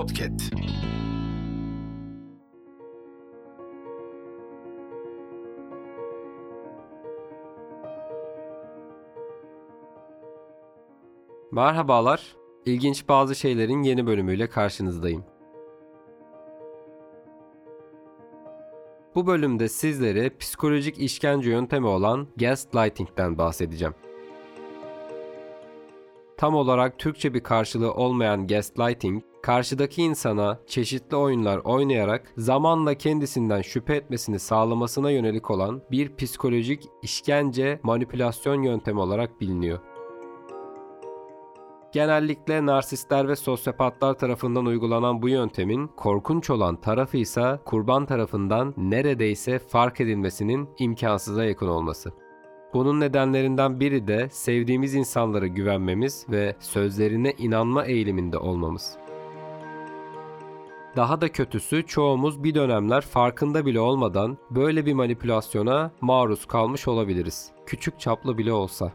Podcast. Merhabalar. İlginç bazı şeylerin yeni bölümüyle karşınızdayım. Bu bölümde sizlere psikolojik işkence yöntemi olan gaslighting'den bahsedeceğim. Tam olarak Türkçe bir karşılığı olmayan gaslighting, karşıdaki insana çeşitli oyunlar oynayarak zamanla kendisinden şüphe etmesini sağlamasına yönelik olan bir psikolojik işkence manipülasyon yöntemi olarak biliniyor. Genellikle narsistler ve sosyopatlar tarafından uygulanan bu yöntemin korkunç olan tarafı ise kurban tarafından neredeyse fark edilmesinin imkansıza yakın olması. Bunun nedenlerinden biri de sevdiğimiz insanlara güvenmemiz ve sözlerine inanma eğiliminde olmamız. Daha da kötüsü çoğumuz bir dönemler farkında bile olmadan böyle bir manipülasyona maruz kalmış olabiliriz. Küçük çaplı bile olsa.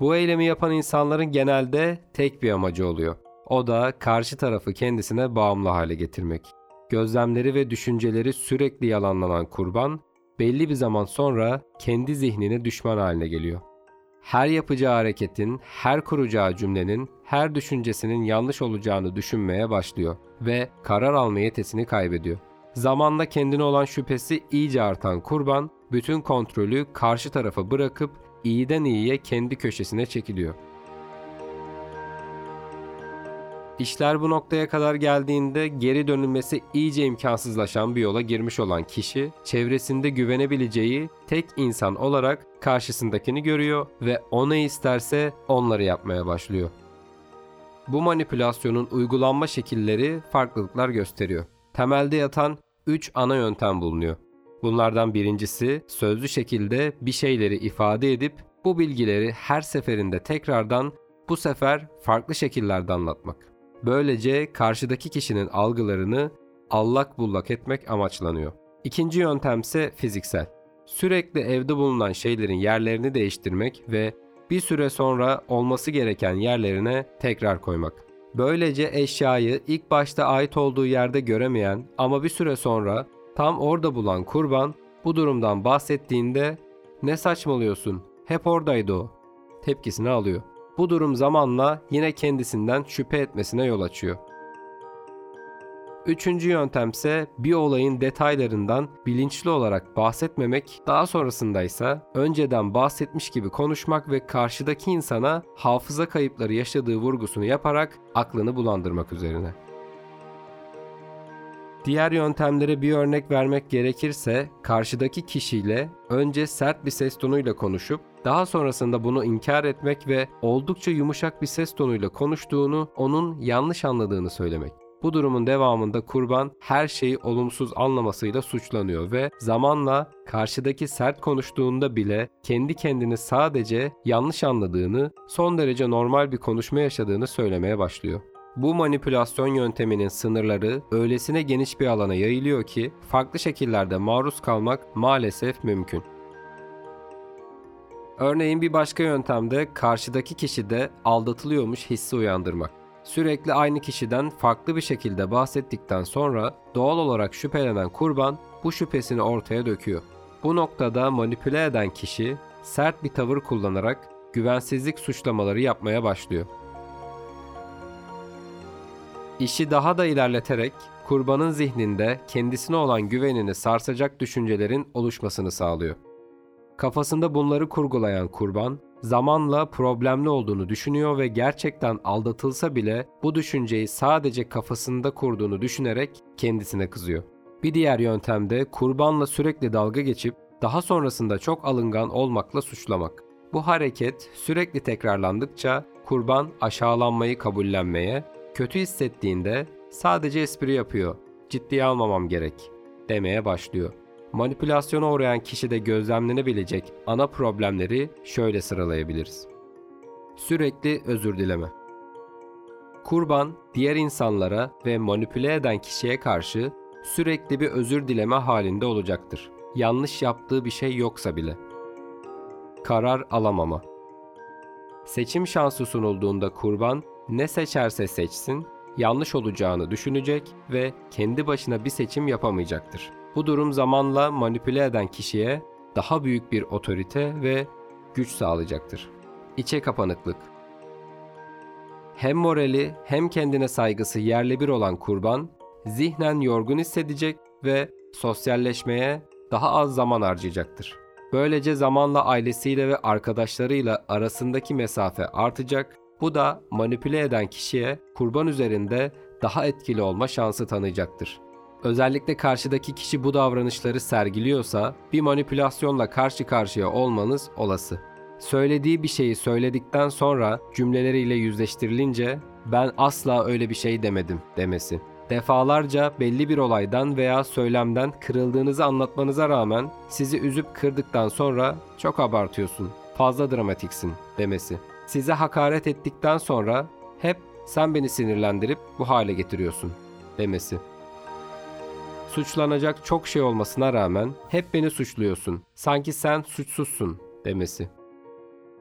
Bu eylemi yapan insanların genelde tek bir amacı oluyor. O da karşı tarafı kendisine bağımlı hale getirmek. Gözlemleri ve düşünceleri sürekli yalanlanan kurban, belli bir zaman sonra kendi zihnine düşman haline geliyor. Her yapacağı hareketin, her kuracağı cümlenin, her düşüncesinin yanlış olacağını düşünmeye başlıyor ve karar alma yetisini kaybediyor. Zamanla kendine olan şüphesi iyice artan kurban, bütün kontrolü karşı tarafa bırakıp iyiden iyiye kendi köşesine çekiliyor. İşler bu noktaya kadar geldiğinde geri dönülmesi iyice imkansızlaşan bir yola girmiş olan kişi, çevresinde güvenebileceği tek insan olarak karşısındakini görüyor ve o ne isterse onları yapmaya başlıyor. Bu manipülasyonun uygulanma şekilleri farklılıklar gösteriyor. Temelde yatan 3 ana yöntem bulunuyor. Bunlardan birincisi sözlü şekilde bir şeyleri ifade edip bu bilgileri her seferinde tekrardan bu sefer farklı şekillerde anlatmak. Böylece karşıdaki kişinin algılarını allak bullak etmek amaçlanıyor. İkinci yöntem ise fiziksel. Sürekli evde bulunan şeylerin yerlerini değiştirmek ve bir süre sonra olması gereken yerlerine tekrar koymak. Böylece eşyayı ilk başta ait olduğu yerde göremeyen ama bir süre sonra tam orada bulan kurban bu durumdan bahsettiğinde ne saçmalıyorsun hep oradaydı o tepkisini alıyor. Bu durum zamanla yine kendisinden şüphe etmesine yol açıyor. Üçüncü yöntem ise bir olayın detaylarından bilinçli olarak bahsetmemek, daha sonrasında ise önceden bahsetmiş gibi konuşmak ve karşıdaki insana hafıza kayıpları yaşadığı vurgusunu yaparak aklını bulandırmak üzerine. Diğer yöntemlere bir örnek vermek gerekirse karşıdaki kişiyle önce sert bir ses tonuyla konuşup daha sonrasında bunu inkar etmek ve oldukça yumuşak bir ses tonuyla konuştuğunu, onun yanlış anladığını söylemek. Bu durumun devamında kurban her şeyi olumsuz anlamasıyla suçlanıyor ve zamanla karşıdaki sert konuştuğunda bile kendi kendini sadece yanlış anladığını, son derece normal bir konuşma yaşadığını söylemeye başlıyor. Bu manipülasyon yönteminin sınırları öylesine geniş bir alana yayılıyor ki farklı şekillerde maruz kalmak maalesef mümkün. Örneğin bir başka yöntemde karşıdaki kişide aldatılıyormuş hissi uyandırmak. Sürekli aynı kişiden farklı bir şekilde bahsettikten sonra doğal olarak şüphelenen kurban bu şüphesini ortaya döküyor. Bu noktada manipüle eden kişi sert bir tavır kullanarak güvensizlik suçlamaları yapmaya başlıyor. İşi daha da ilerleterek kurbanın zihninde kendisine olan güvenini sarsacak düşüncelerin oluşmasını sağlıyor. Kafasında bunları kurgulayan kurban, zamanla problemli olduğunu düşünüyor ve gerçekten aldatılsa bile bu düşünceyi sadece kafasında kurduğunu düşünerek kendisine kızıyor. Bir diğer yöntemde kurbanla sürekli dalga geçip daha sonrasında çok alıngan olmakla suçlamak. Bu hareket sürekli tekrarlandıkça kurban aşağılanmayı kabullenmeye, kötü hissettiğinde sadece espri yapıyor, ciddiye almamam gerek demeye başlıyor. Manipülasyona uğrayan kişide gözlemlenebilecek ana problemleri şöyle sıralayabiliriz. Sürekli özür dileme. Kurban, diğer insanlara ve manipüle eden kişiye karşı sürekli bir özür dileme halinde olacaktır. Yanlış yaptığı bir şey yoksa bile. Karar alamama. Seçim şansı sunulduğunda kurban ne seçerse seçsin, yanlış olacağını düşünecek ve kendi başına bir seçim yapamayacaktır. Bu durum zamanla manipüle eden kişiye daha büyük bir otorite ve güç sağlayacaktır. İçe kapanıklık Hem morali hem kendine saygısı yerle bir olan kurban, zihnen yorgun hissedecek ve sosyalleşmeye daha az zaman harcayacaktır. Böylece zamanla ailesiyle ve arkadaşlarıyla arasındaki mesafe artacak. Bu da manipüle eden kişiye kurban üzerinde daha etkili olma şansı tanıyacaktır. Özellikle karşıdaki kişi bu davranışları sergiliyorsa bir manipülasyonla karşı karşıya olmanız olası. Söylediği bir şeyi söyledikten sonra cümleleriyle yüzleştirilince ben asla öyle bir şey demedim demesi. Defalarca belli bir olaydan veya söylemden kırıldığınızı anlatmanıza rağmen sizi üzüp kırdıktan sonra çok abartıyorsun, fazla dramatiksin demesi. Size hakaret ettikten sonra hep sen beni sinirlendirip bu hale getiriyorsun demesi. Suçlanacak çok şey olmasına rağmen hep beni suçluyorsun. Sanki sen suçsuzsun demesi.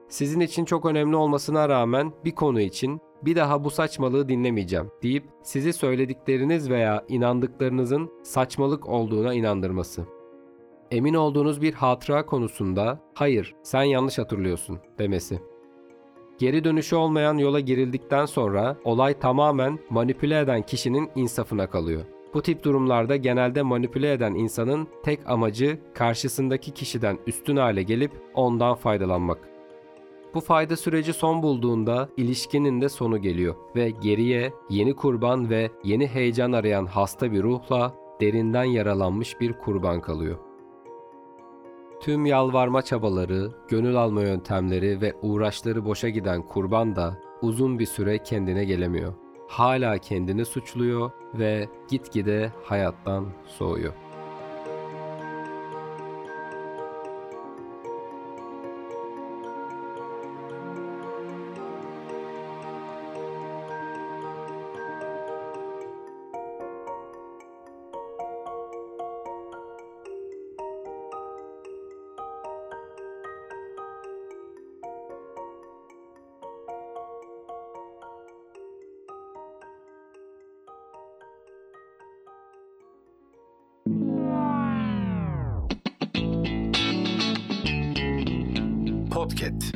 Sizin için çok önemli olmasına rağmen bir konu için bir daha bu saçmalığı dinlemeyeceğim deyip sizi söyledikleriniz veya inandıklarınızın saçmalık olduğuna inandırması. Emin olduğunuz bir hatıra konusunda hayır sen yanlış hatırlıyorsun demesi. Geri dönüşü olmayan yola girildikten sonra olay tamamen manipüle eden kişinin insafına kalıyor. Bu tip durumlarda genelde manipüle eden insanın tek amacı karşısındaki kişiden üstün hale gelip ondan faydalanmak. Bu fayda süreci son bulduğunda ilişkinin de sonu geliyor ve geriye yeni kurban ve yeni heyecan arayan hasta bir ruhla derinden yaralanmış bir kurban kalıyor. Tüm yalvarma çabaları, gönül alma yöntemleri ve uğraşları boşa giden kurban da uzun bir süre kendine gelemiyor. Hala kendini suçluyor ve gitgide hayattan soğuyor. Podcast.